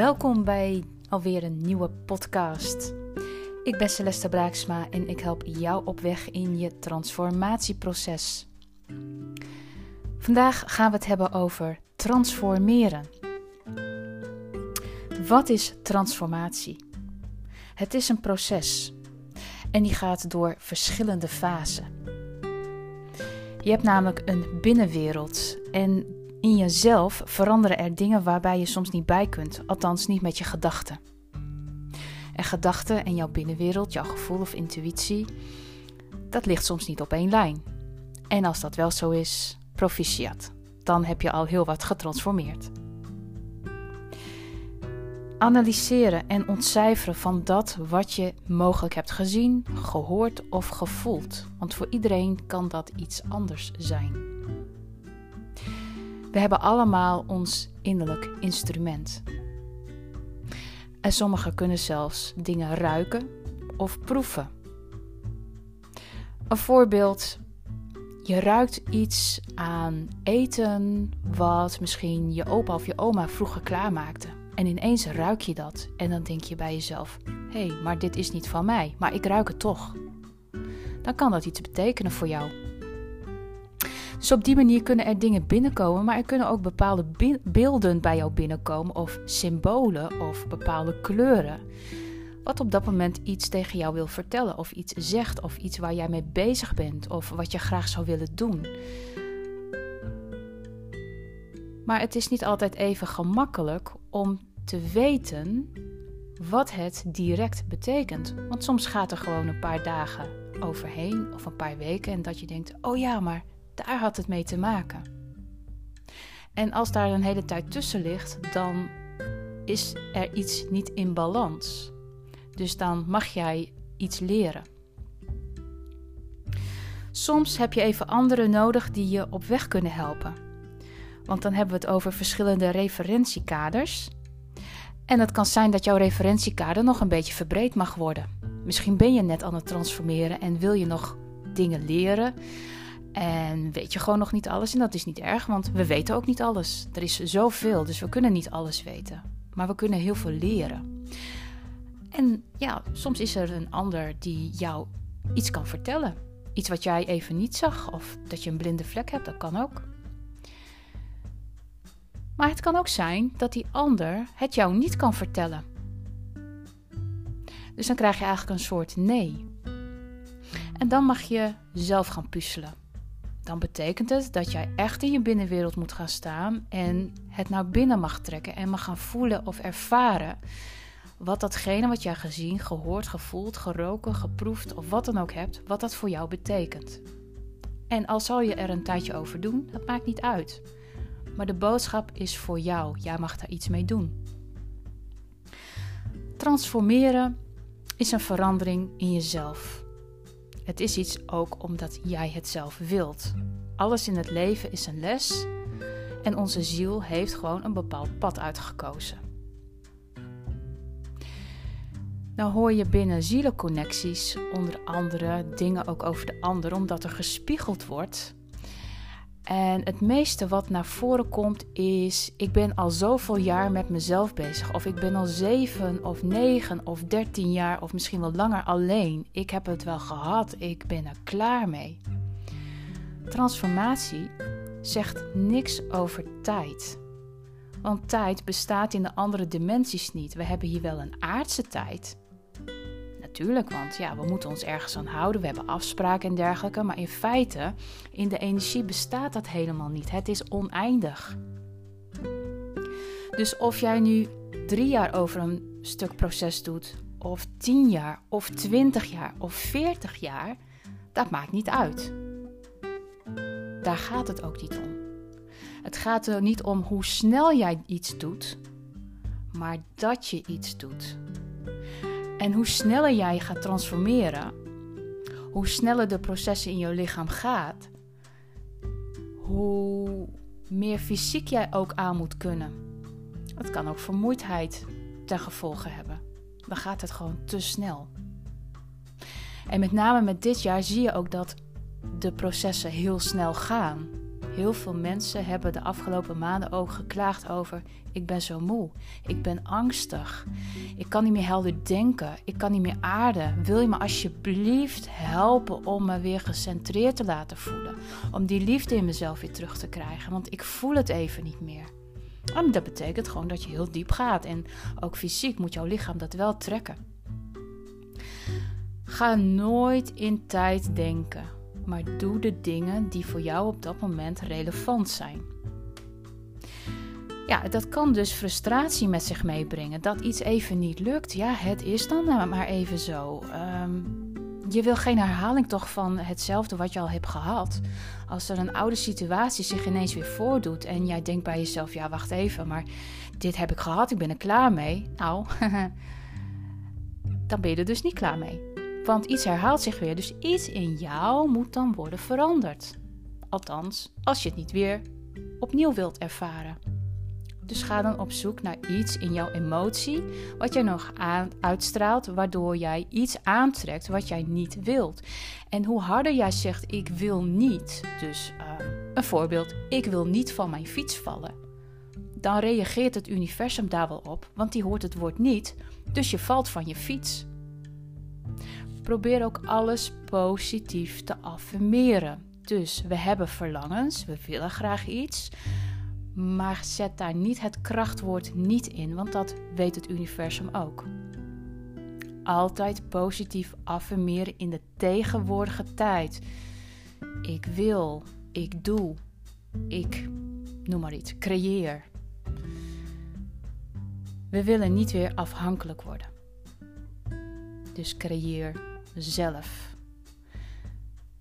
Welkom bij alweer een nieuwe podcast. Ik ben Celeste Braaksma en ik help jou op weg in je transformatieproces. Vandaag gaan we het hebben over transformeren. Wat is transformatie? Het is een proces en die gaat door verschillende fasen. Je hebt namelijk een binnenwereld en in jezelf veranderen er dingen waarbij je soms niet bij kunt, althans niet met je gedachten. En gedachten en jouw binnenwereld, jouw gevoel of intuïtie, dat ligt soms niet op één lijn. En als dat wel zo is, proficiat. Dan heb je al heel wat getransformeerd. Analyseren en ontcijferen van dat wat je mogelijk hebt gezien, gehoord of gevoeld. Want voor iedereen kan dat iets anders zijn. We hebben allemaal ons innerlijk instrument. En sommigen kunnen zelfs dingen ruiken of proeven. Een voorbeeld: je ruikt iets aan eten wat misschien je opa of je oma vroeger klaarmaakte. En ineens ruik je dat en dan denk je bij jezelf: hé, hey, maar dit is niet van mij, maar ik ruik het toch. Dan kan dat iets betekenen voor jou. Dus op die manier kunnen er dingen binnenkomen, maar er kunnen ook bepaalde beelden bij jou binnenkomen, of symbolen of bepaalde kleuren. Wat op dat moment iets tegen jou wil vertellen, of iets zegt, of iets waar jij mee bezig bent, of wat je graag zou willen doen. Maar het is niet altijd even gemakkelijk om te weten wat het direct betekent. Want soms gaat er gewoon een paar dagen overheen of een paar weken en dat je denkt: oh ja, maar daar had het mee te maken. En als daar een hele tijd tussen ligt, dan is er iets niet in balans. Dus dan mag jij iets leren. Soms heb je even anderen nodig die je op weg kunnen helpen. Want dan hebben we het over verschillende referentiekaders. En het kan zijn dat jouw referentiekader nog een beetje verbreed mag worden. Misschien ben je net aan het transformeren en wil je nog dingen leren. En weet je gewoon nog niet alles. En dat is niet erg, want we weten ook niet alles. Er is zoveel, dus we kunnen niet alles weten. Maar we kunnen heel veel leren. En ja, soms is er een ander die jou iets kan vertellen. Iets wat jij even niet zag, of dat je een blinde vlek hebt, dat kan ook. Maar het kan ook zijn dat die ander het jou niet kan vertellen. Dus dan krijg je eigenlijk een soort nee. En dan mag je zelf gaan puzzelen dan betekent het dat jij echt in je binnenwereld moet gaan staan en het naar binnen mag trekken en mag gaan voelen of ervaren wat datgene wat jij gezien, gehoord, gevoeld, geroken, geproefd of wat dan ook hebt, wat dat voor jou betekent. En al zal je er een tijdje over doen, dat maakt niet uit. Maar de boodschap is voor jou. Jij mag daar iets mee doen. Transformeren is een verandering in jezelf. Het is iets ook omdat jij het zelf wilt. Alles in het leven is een les en onze ziel heeft gewoon een bepaald pad uitgekozen. Nou hoor je binnen zielenconnecties onder andere dingen ook over de ander, omdat er gespiegeld wordt en het meeste wat naar voren komt is: ik ben al zoveel jaar met mezelf bezig. Of ik ben al zeven of negen of dertien jaar of misschien wel langer alleen. Ik heb het wel gehad, ik ben er klaar mee. Transformatie zegt niks over tijd. Want tijd bestaat in de andere dimensies niet. We hebben hier wel een aardse tijd, natuurlijk, want ja, we moeten ons ergens aan houden. We hebben afspraken en dergelijke. Maar in feite, in de energie bestaat dat helemaal niet. Het is oneindig. Dus of jij nu drie jaar over een stuk proces doet, of tien jaar, of twintig jaar, of veertig jaar, dat maakt niet uit. Daar gaat het ook niet om. Het gaat er niet om hoe snel jij iets doet, maar dat je iets doet. En hoe sneller jij gaat transformeren, hoe sneller de processen in jouw lichaam gaat, hoe meer fysiek jij ook aan moet kunnen. Het kan ook vermoeidheid ten gevolge hebben. Dan gaat het gewoon te snel. En met name met dit jaar zie je ook dat de processen heel snel gaan. Heel veel mensen hebben de afgelopen maanden ook geklaagd over: ik ben zo moe, ik ben angstig, ik kan niet meer helder denken, ik kan niet meer aarden. Wil je me alsjeblieft helpen om me weer gecentreerd te laten voelen? Om die liefde in mezelf weer terug te krijgen, want ik voel het even niet meer. En dat betekent gewoon dat je heel diep gaat en ook fysiek moet jouw lichaam dat wel trekken. Ga nooit in tijd denken maar doe de dingen die voor jou op dat moment relevant zijn. Ja, dat kan dus frustratie met zich meebrengen. Dat iets even niet lukt. Ja, het is dan maar even zo. Ehm, je wil geen herhaling toch van hetzelfde wat je al hebt gehad. Als er een oude situatie zich ineens weer voordoet en jij denkt bij jezelf: ja, wacht even, maar dit heb ik gehad, ik ben er klaar mee. Nou, dan ben je er dus niet klaar mee. Want iets herhaalt zich weer, dus iets in jou moet dan worden veranderd. Althans, als je het niet weer opnieuw wilt ervaren. Dus ga dan op zoek naar iets in jouw emotie wat jij nog aan, uitstraalt, waardoor jij iets aantrekt wat jij niet wilt. En hoe harder jij zegt: Ik wil niet, dus uh, een voorbeeld, ik wil niet van mijn fiets vallen, dan reageert het universum daar wel op, want die hoort het woord niet, dus je valt van je fiets. Probeer ook alles positief te affirmeren. Dus we hebben verlangens, we willen graag iets, maar zet daar niet het krachtwoord niet in, want dat weet het universum ook. Altijd positief affirmeren in de tegenwoordige tijd. Ik wil, ik doe, ik noem maar iets, creëer. We willen niet weer afhankelijk worden. Dus creëer zelf.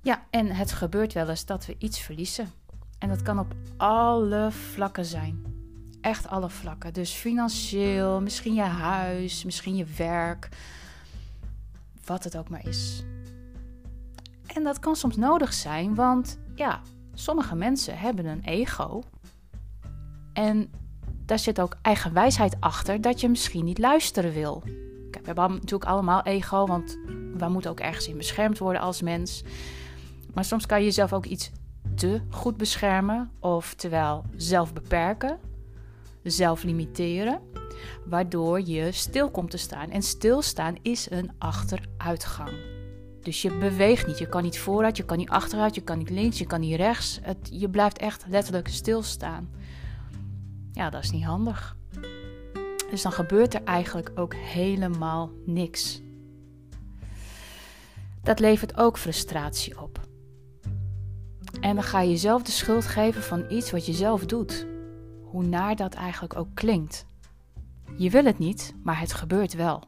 Ja, en het gebeurt wel eens dat we iets verliezen. En dat kan op alle vlakken zijn. Echt alle vlakken. Dus financieel, misschien je huis, misschien je werk. Wat het ook maar is. En dat kan soms nodig zijn, want ja, sommige mensen hebben een ego. En daar zit ook eigen wijsheid achter dat je misschien niet luisteren wil. We hebben natuurlijk allemaal ego, want we moeten ook ergens in beschermd worden als mens. Maar soms kan je jezelf ook iets te goed beschermen, oftewel zelf beperken, zelf limiteren, waardoor je stil komt te staan. En stilstaan is een achteruitgang. Dus je beweegt niet. Je kan niet vooruit, je kan niet achteruit, je kan niet links, je kan niet rechts. Het, je blijft echt letterlijk stilstaan. Ja, dat is niet handig. Dus dan gebeurt er eigenlijk ook helemaal niks dat levert ook frustratie op. En dan ga je jezelf de schuld geven van iets wat je zelf doet. Hoe naar dat eigenlijk ook klinkt. Je wil het niet, maar het gebeurt wel.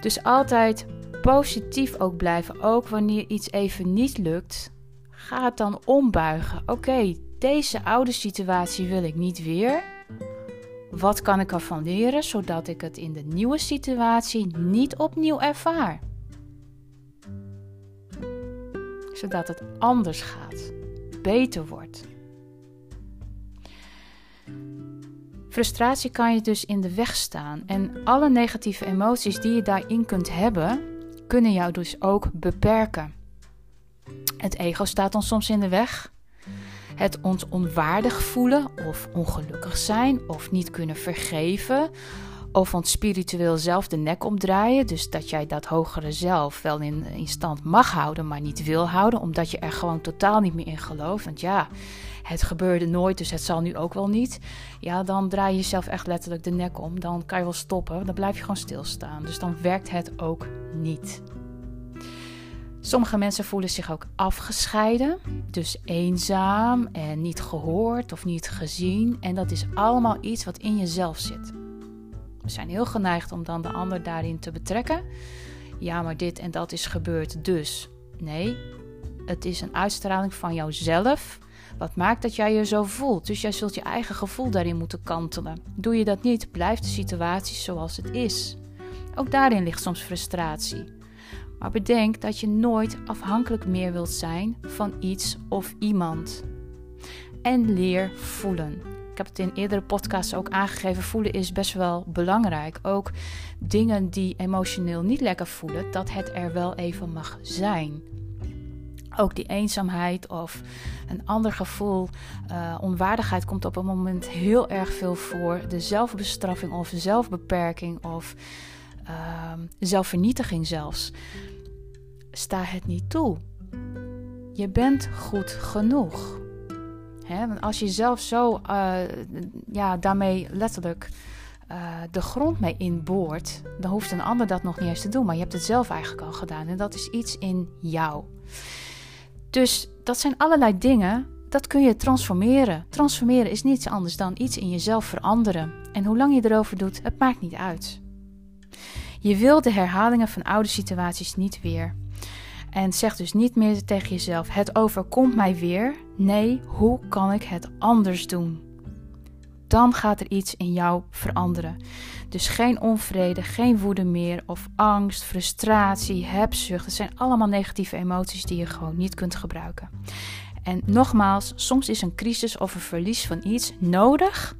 Dus altijd positief ook blijven, ook wanneer iets even niet lukt. Ga het dan ombuigen. Oké, deze oude situatie wil ik niet weer. Wat kan ik ervan leren zodat ik het in de nieuwe situatie niet opnieuw ervaar? Zodat het anders gaat, beter wordt. Frustratie kan je dus in de weg staan en alle negatieve emoties die je daarin kunt hebben, kunnen jou dus ook beperken. Het ego staat ons soms in de weg het ons onwaardig voelen of ongelukkig zijn of niet kunnen vergeven of ons spiritueel zelf de nek omdraaien. Dus dat jij dat hogere zelf wel in, in stand mag houden, maar niet wil houden, omdat je er gewoon totaal niet meer in gelooft. Want ja, het gebeurde nooit, dus het zal nu ook wel niet. Ja, dan draai je jezelf echt letterlijk de nek om. Dan kan je wel stoppen, dan blijf je gewoon stilstaan. Dus dan werkt het ook niet. Sommige mensen voelen zich ook afgescheiden, dus eenzaam en niet gehoord of niet gezien. En dat is allemaal iets wat in jezelf zit. We zijn heel geneigd om dan de ander daarin te betrekken. Ja, maar dit en dat is gebeurd, dus. Nee, het is een uitstraling van jouzelf. Wat maakt dat jij je zo voelt? Dus jij zult je eigen gevoel daarin moeten kantelen. Doe je dat niet, blijft de situatie zoals het is. Ook daarin ligt soms frustratie. Maar bedenk dat je nooit afhankelijk meer wilt zijn van iets of iemand. En leer voelen. Ik heb het in eerdere podcasts ook aangegeven. Voelen is best wel belangrijk. Ook dingen die emotioneel niet lekker voelen, dat het er wel even mag zijn. Ook die eenzaamheid of een ander gevoel, uh, onwaardigheid komt op een moment heel erg veel voor. De zelfbestraffing of zelfbeperking of uh, zelfvernietiging zelfs. Sta het niet toe. Je bent goed genoeg. Want als je zelf zo uh, ja, daarmee letterlijk uh, de grond mee inboort, dan hoeft een ander dat nog niet eens te doen. Maar je hebt het zelf eigenlijk al gedaan. En dat is iets in jou. Dus dat zijn allerlei dingen, dat kun je transformeren. Transformeren is niets anders dan iets in jezelf veranderen. En hoe lang je erover doet, het maakt niet uit. Je wil de herhalingen van oude situaties niet weer. En zeg dus niet meer tegen jezelf: het overkomt mij weer. Nee, hoe kan ik het anders doen? Dan gaat er iets in jou veranderen. Dus geen onvrede, geen woede meer of angst, frustratie, hebzucht. Het zijn allemaal negatieve emoties die je gewoon niet kunt gebruiken. En nogmaals, soms is een crisis of een verlies van iets nodig,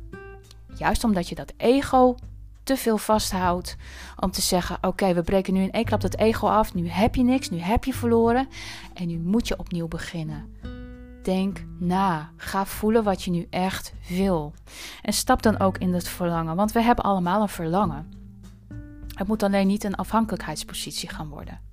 juist omdat je dat ego te veel vasthoudt om te zeggen: Oké, we breken nu in één klap dat ego af. Nu heb je niks, nu heb je verloren en nu moet je opnieuw beginnen. Denk na. Ga voelen wat je nu echt wil. En stap dan ook in het verlangen, want we hebben allemaal een verlangen. Het moet alleen niet een afhankelijkheidspositie gaan worden.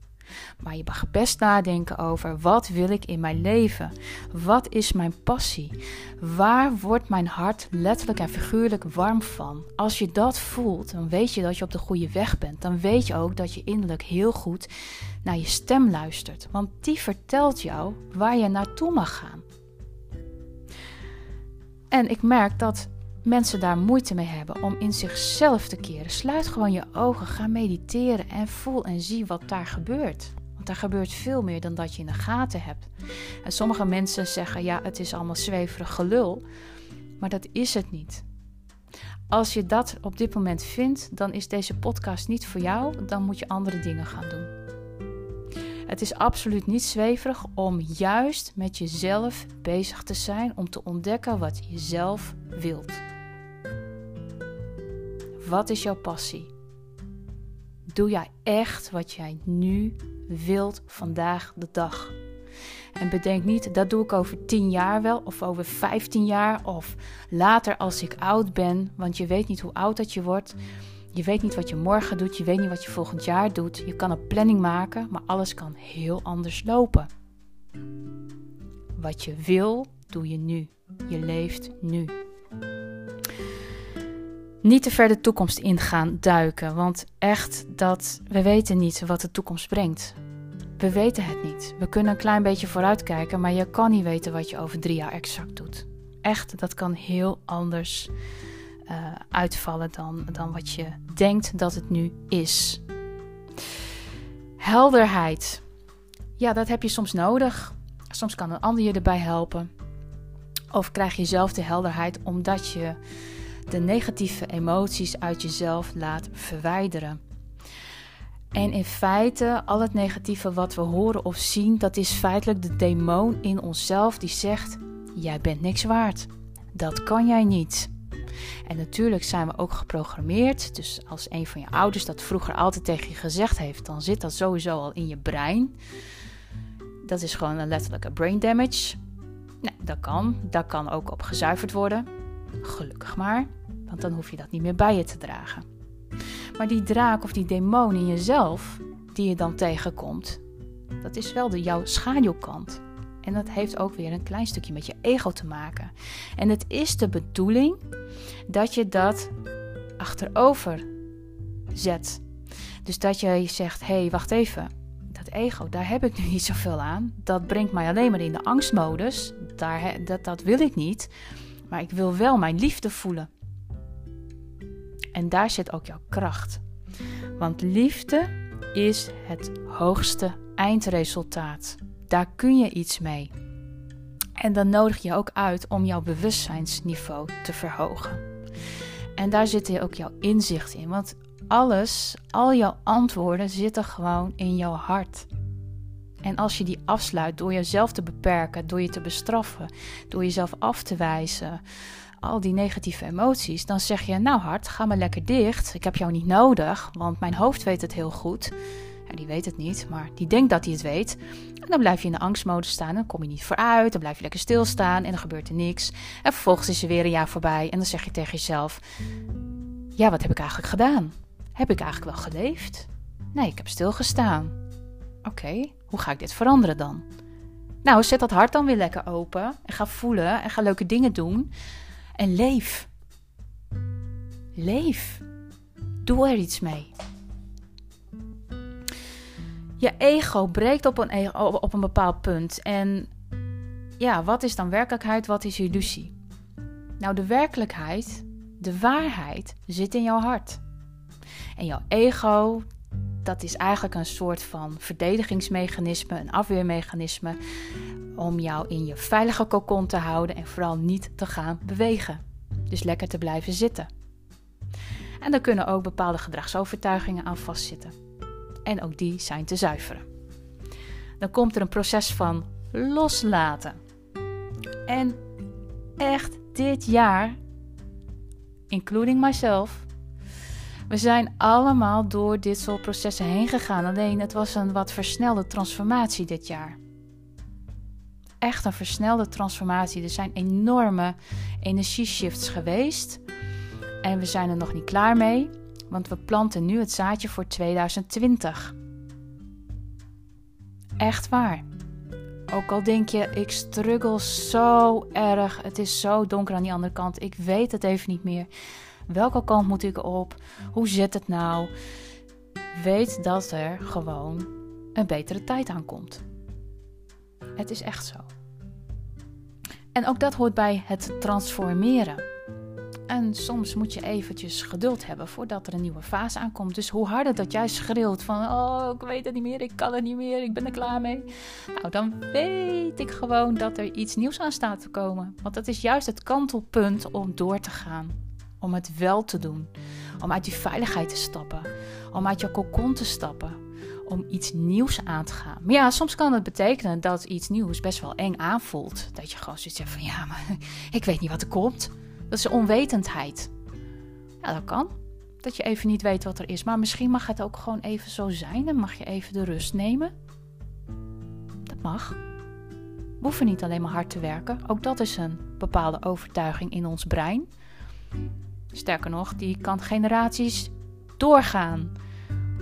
Maar je mag best nadenken over wat wil ik in mijn leven? Wat is mijn passie? Waar wordt mijn hart letterlijk en figuurlijk warm van? Als je dat voelt, dan weet je dat je op de goede weg bent. Dan weet je ook dat je innerlijk heel goed naar je stem luistert. Want die vertelt jou waar je naartoe mag gaan. En ik merk dat mensen daar moeite mee hebben om in zichzelf te keren. Sluit gewoon je ogen, ga mediteren en voel en zie wat daar gebeurt. Want daar gebeurt veel meer dan dat je in de gaten hebt. En sommige mensen zeggen: ja, het is allemaal zweverig gelul. Maar dat is het niet. Als je dat op dit moment vindt, dan is deze podcast niet voor jou. Dan moet je andere dingen gaan doen. Het is absoluut niet zweverig om juist met jezelf bezig te zijn, om te ontdekken wat je zelf wilt. Wat is jouw passie? Doe jij echt wat jij nu wilt vandaag de dag? En bedenk niet, dat doe ik over 10 jaar wel, of over 15 jaar, of later als ik oud ben. Want je weet niet hoe oud dat je wordt. Je weet niet wat je morgen doet, je weet niet wat je volgend jaar doet. Je kan een planning maken, maar alles kan heel anders lopen. Wat je wil, doe je nu. Je leeft nu niet te ver de toekomst ingaan duiken. Want echt, dat, we weten niet wat de toekomst brengt. We weten het niet. We kunnen een klein beetje vooruitkijken, maar je kan niet weten wat je over drie jaar exact doet. Echt, dat kan heel anders uh, uitvallen dan, dan wat je denkt dat het nu is. Helderheid. Ja, dat heb je soms nodig. Soms kan een ander je erbij helpen. Of krijg je zelf de helderheid omdat je de negatieve emoties uit jezelf laat verwijderen. En in feite, al het negatieve wat we horen of zien, dat is feitelijk de demon in onszelf die zegt: Jij bent niks waard. Dat kan jij niet. En natuurlijk zijn we ook geprogrammeerd. Dus als een van je ouders dat vroeger altijd tegen je gezegd heeft, dan zit dat sowieso al in je brein. Dat is gewoon een letterlijke brain damage. Nee, dat kan. Dat kan ook op gezuiverd worden. Gelukkig maar, want dan hoef je dat niet meer bij je te dragen. Maar die draak of die demon in jezelf, die je dan tegenkomt, dat is wel de jouw schaduwkant. En dat heeft ook weer een klein stukje met je ego te maken. En het is de bedoeling dat je dat achterover zet. Dus dat je zegt: hé, hey, wacht even. Dat ego, daar heb ik nu niet zoveel aan. Dat brengt mij alleen maar in de angstmodus. Daar, dat, dat wil ik niet. Maar ik wil wel mijn liefde voelen. En daar zit ook jouw kracht. Want liefde is het hoogste eindresultaat. Daar kun je iets mee. En dan nodig je ook uit om jouw bewustzijnsniveau te verhogen. En daar zit ook jouw inzicht in. Want alles, al jouw antwoorden zitten gewoon in jouw hart. En als je die afsluit door jezelf te beperken, door je te bestraffen, door jezelf af te wijzen, al die negatieve emoties, dan zeg je: Nou, hart, ga maar lekker dicht. Ik heb jou niet nodig, want mijn hoofd weet het heel goed. die weet het niet, maar die denkt dat hij het weet. En dan blijf je in de angstmodus staan. Dan kom je niet vooruit. Dan blijf je lekker stilstaan en dan gebeurt er niks. En vervolgens is er weer een jaar voorbij. En dan zeg je tegen jezelf: Ja, wat heb ik eigenlijk gedaan? Heb ik eigenlijk wel geleefd? Nee, ik heb stilgestaan. Oké, hoe ga ik dit veranderen dan? Nou, zet dat hart dan weer lekker open. En ga voelen en ga leuke dingen doen. En leef. Leef. Doe er iets mee. Je ego breekt op een, e- op een bepaald punt. En ja, wat is dan werkelijkheid? Wat is illusie? Nou, de werkelijkheid, de waarheid, zit in jouw hart. En jouw ego, dat is eigenlijk een soort van verdedigingsmechanisme, een afweermechanisme, om jou in je veilige kokon te houden en vooral niet te gaan bewegen. Dus lekker te blijven zitten. En er kunnen ook bepaalde gedragsovertuigingen aan vastzitten. En ook die zijn te zuiveren. Dan komt er een proces van loslaten. En echt dit jaar, including myself, we zijn allemaal door dit soort processen heen gegaan. Alleen het was een wat versnelde transformatie dit jaar. Echt een versnelde transformatie. Er zijn enorme energieshifts geweest. En we zijn er nog niet klaar mee, want we planten nu het zaadje voor 2020. Echt waar. Ook al denk je, ik struggle zo erg, het is zo donker aan die andere kant, ik weet het even niet meer. Welke kant moet ik op? Hoe zit het nou? Weet dat er gewoon een betere tijd aankomt. Het is echt zo. En ook dat hoort bij het transformeren. En soms moet je eventjes geduld hebben voordat er een nieuwe fase aankomt. Dus hoe harder dat jij schreeuwt van, oh, ik weet het niet meer, ik kan het niet meer, ik ben er klaar mee. Nou, dan weet ik gewoon dat er iets nieuws aan staat te komen. Want dat is juist het kantelpunt om door te gaan om het wel te doen. Om uit die veiligheid te stappen. Om uit je kokon te stappen. Om iets nieuws aan te gaan. Maar ja, soms kan het betekenen dat iets nieuws best wel eng aanvoelt. Dat je gewoon zoiets hebt van ja, maar ik weet niet wat er komt. Dat is onwetendheid. Ja, dat kan. Dat je even niet weet wat er is. Maar misschien mag het ook gewoon even zo zijn. En mag je even de rust nemen. Dat mag. We hoeven niet alleen maar hard te werken. Ook dat is een bepaalde overtuiging in ons brein. Sterker nog, die kan generaties doorgaan.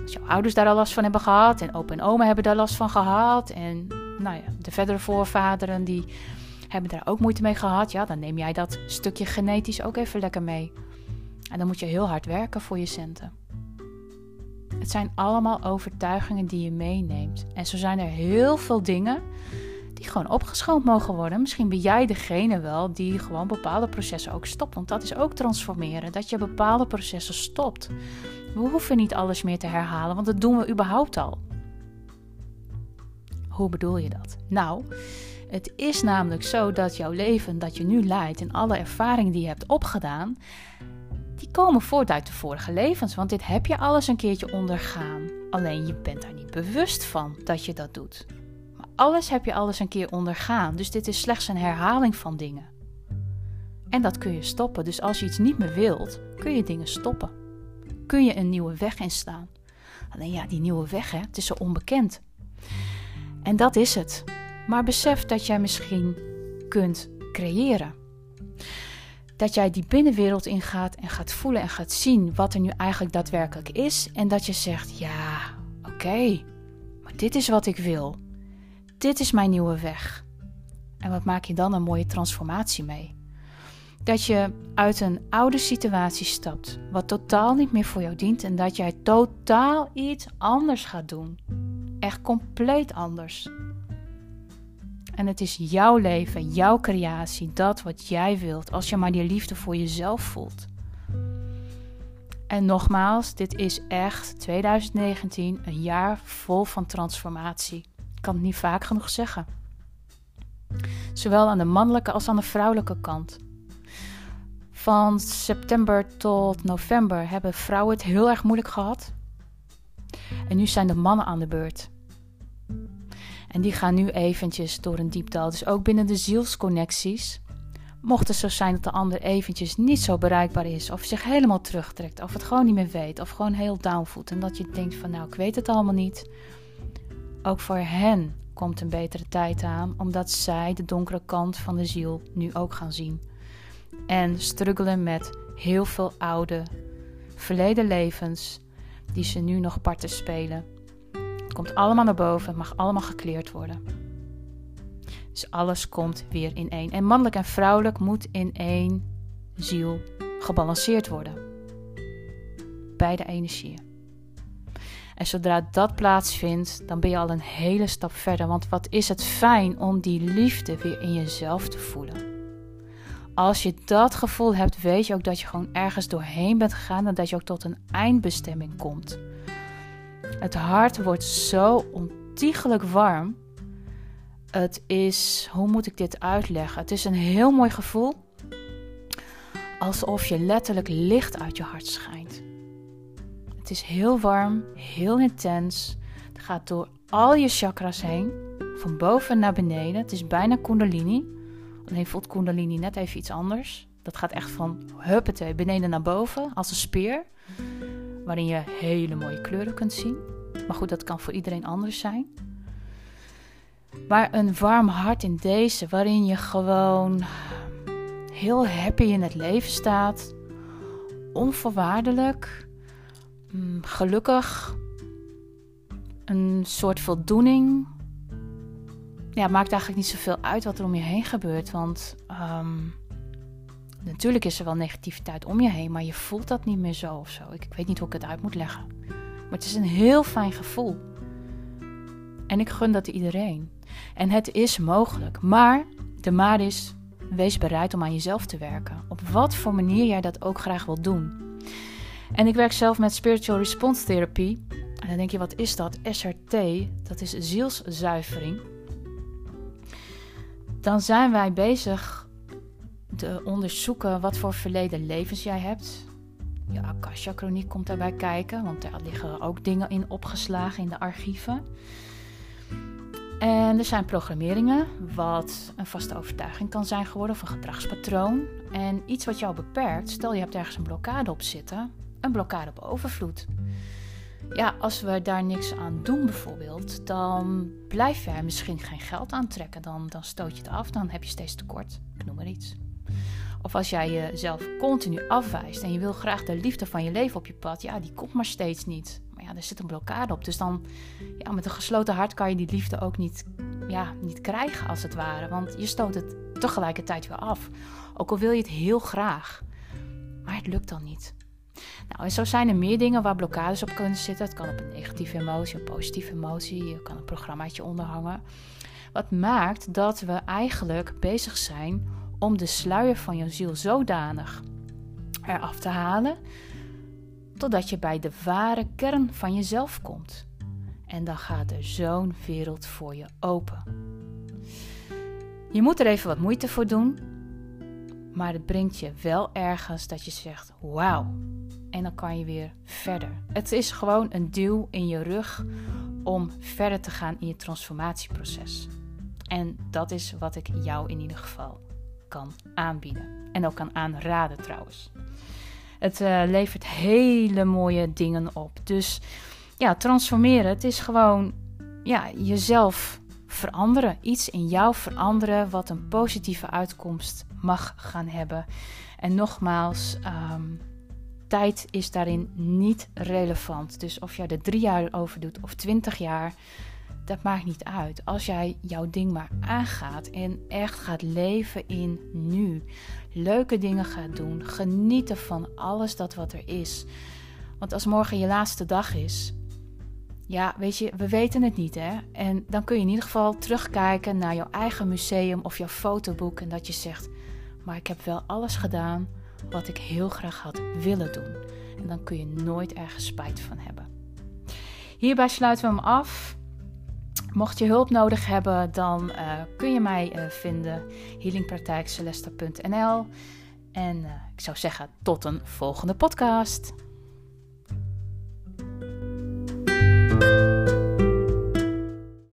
Als jouw ouders daar al last van hebben gehad en opa en oma hebben daar last van gehad en nou ja, de verdere voorvaderen die hebben daar ook moeite mee gehad, ja, dan neem jij dat stukje genetisch ook even lekker mee. En dan moet je heel hard werken voor je centen. Het zijn allemaal overtuigingen die je meeneemt. En zo zijn er heel veel dingen die gewoon opgeschoond mogen worden. Misschien ben jij degene wel die gewoon bepaalde processen ook stopt. Want dat is ook transformeren, dat je bepaalde processen stopt. We hoeven niet alles meer te herhalen, want dat doen we überhaupt al. Hoe bedoel je dat? Nou, het is namelijk zo dat jouw leven dat je nu leidt en alle ervaringen die je hebt opgedaan, die komen voort uit de vorige levens. Want dit heb je alles een keertje ondergaan. Alleen je bent daar niet bewust van dat je dat doet alles heb je alles een keer ondergaan. Dus dit is slechts een herhaling van dingen. En dat kun je stoppen. Dus als je iets niet meer wilt, kun je dingen stoppen. Kun je een nieuwe weg instaan. Alleen ja, die nieuwe weg, hè, het is zo onbekend. En dat is het. Maar besef dat jij misschien kunt creëren. Dat jij die binnenwereld ingaat en gaat voelen en gaat zien wat er nu eigenlijk daadwerkelijk is. En dat je zegt: ja, oké, maar dit is wat ik wil dit is mijn nieuwe weg. En wat maak je dan een mooie transformatie mee? Dat je uit een oude situatie stapt, wat totaal niet meer voor jou dient, en dat jij totaal iets anders gaat doen. Echt compleet anders. En het is jouw leven, jouw creatie, dat wat jij wilt, als je maar die liefde voor jezelf voelt. En nogmaals, dit is echt 2019 een jaar vol van transformatie kan het niet vaak genoeg zeggen. Zowel aan de mannelijke als aan de vrouwelijke kant. Van september tot november hebben vrouwen het heel erg moeilijk gehad. En nu zijn de mannen aan de beurt. En die gaan nu eventjes door een diepdal. Dus ook binnen de zielsconnecties Mocht het zo zijn dat de ander eventjes niet zo bereikbaar is, of zich helemaal terugtrekt, of het gewoon niet meer weet, of gewoon heel down voelt en dat je denkt van nou ik weet het allemaal niet. Ook voor hen komt een betere tijd aan, omdat zij de donkere kant van de ziel nu ook gaan zien. En struggelen met heel veel oude, verleden levens die ze nu nog parten spelen. Het komt allemaal naar boven, het mag allemaal gekleerd worden. Dus alles komt weer in één. En mannelijk en vrouwelijk moet in één ziel gebalanceerd worden. Beide energieën. En zodra dat plaatsvindt, dan ben je al een hele stap verder. Want wat is het fijn om die liefde weer in jezelf te voelen. Als je dat gevoel hebt, weet je ook dat je gewoon ergens doorheen bent gegaan en dat je ook tot een eindbestemming komt. Het hart wordt zo ontiegelijk warm. Het is, hoe moet ik dit uitleggen? Het is een heel mooi gevoel. Alsof je letterlijk licht uit je hart schijnt. Het is heel warm, heel intens. Het gaat door al je chakras heen, van boven naar beneden. Het is bijna Kundalini. Alleen voelt Kundalini net even iets anders. Dat gaat echt van huppete, beneden naar boven, als een speer. Waarin je hele mooie kleuren kunt zien. Maar goed, dat kan voor iedereen anders zijn. Maar een warm hart in deze, waarin je gewoon heel happy in het leven staat. Onvoorwaardelijk. Mm, gelukkig. Een soort voldoening ja, maakt eigenlijk niet zoveel uit wat er om je heen gebeurt. Want ehm, natuurlijk is er wel negativiteit om je heen, maar je voelt dat niet meer zo of zo. Ik, ik weet niet hoe ik het uit moet leggen. Maar het is een heel fijn gevoel. En ik gun dat iedereen. En het is mogelijk. Maar de maar is, wees bereid om aan jezelf te werken. Op wat voor manier jij dat ook graag wilt doen. En ik werk zelf met Spiritual Response Therapy. En dan denk je, wat is dat? SRT, dat is zielszuivering dan zijn wij bezig te onderzoeken wat voor verleden levens jij hebt. Je Akasha-chroniek komt daarbij kijken, want daar liggen ook dingen in opgeslagen in de archieven. En er zijn programmeringen, wat een vaste overtuiging kan zijn geworden of een gedragspatroon. En iets wat jou beperkt, stel je hebt ergens een blokkade op zitten, een blokkade op overvloed. Ja, als we daar niks aan doen bijvoorbeeld, dan blijf jij misschien geen geld aantrekken. Dan, dan stoot je het af, dan heb je steeds tekort. Ik noem maar iets. Of als jij jezelf continu afwijst en je wil graag de liefde van je leven op je pad, ja, die komt maar steeds niet. Maar ja, er zit een blokkade op. Dus dan, ja, met een gesloten hart kan je die liefde ook niet, ja, niet krijgen als het ware. Want je stoot het tegelijkertijd weer af. Ook al wil je het heel graag. Maar het lukt dan niet. Nou, en zo zijn er meer dingen waar blokkades op kunnen zitten. Het kan op een negatieve emotie, een positieve emotie. Je kan een programmaatje onderhangen. Wat maakt dat we eigenlijk bezig zijn om de sluier van je ziel zodanig eraf te halen, totdat je bij de ware kern van jezelf komt. En dan gaat er zo'n wereld voor je open. Je moet er even wat moeite voor doen, maar het brengt je wel ergens dat je zegt: Wauw, en dan kan je weer verder. Het is gewoon een duw in je rug om verder te gaan in je transformatieproces. En dat is wat ik jou in ieder geval kan aanbieden. En ook kan aanraden trouwens. Het uh, levert hele mooie dingen op. Dus ja, transformeren. Het is gewoon ja, jezelf veranderen. Iets in jou veranderen wat een positieve uitkomst mag gaan hebben. En nogmaals, um, tijd is daarin niet relevant. Dus of jij er drie jaar over doet of twintig jaar, dat maakt niet uit. Als jij jouw ding maar aangaat en echt gaat leven in nu, leuke dingen gaat doen, genieten van alles dat wat er is. Want als morgen je laatste dag is, ja, weet je, we weten het niet, hè? En dan kun je in ieder geval terugkijken naar jouw eigen museum of jouw fotoboek en dat je zegt: Maar ik heb wel alles gedaan wat ik heel graag had willen doen. En dan kun je nooit ergens spijt van hebben. Hierbij sluiten we hem af. Mocht je hulp nodig hebben, dan uh, kun je mij uh, vinden healingpraktijkcelesta.nl. En uh, ik zou zeggen tot een volgende podcast.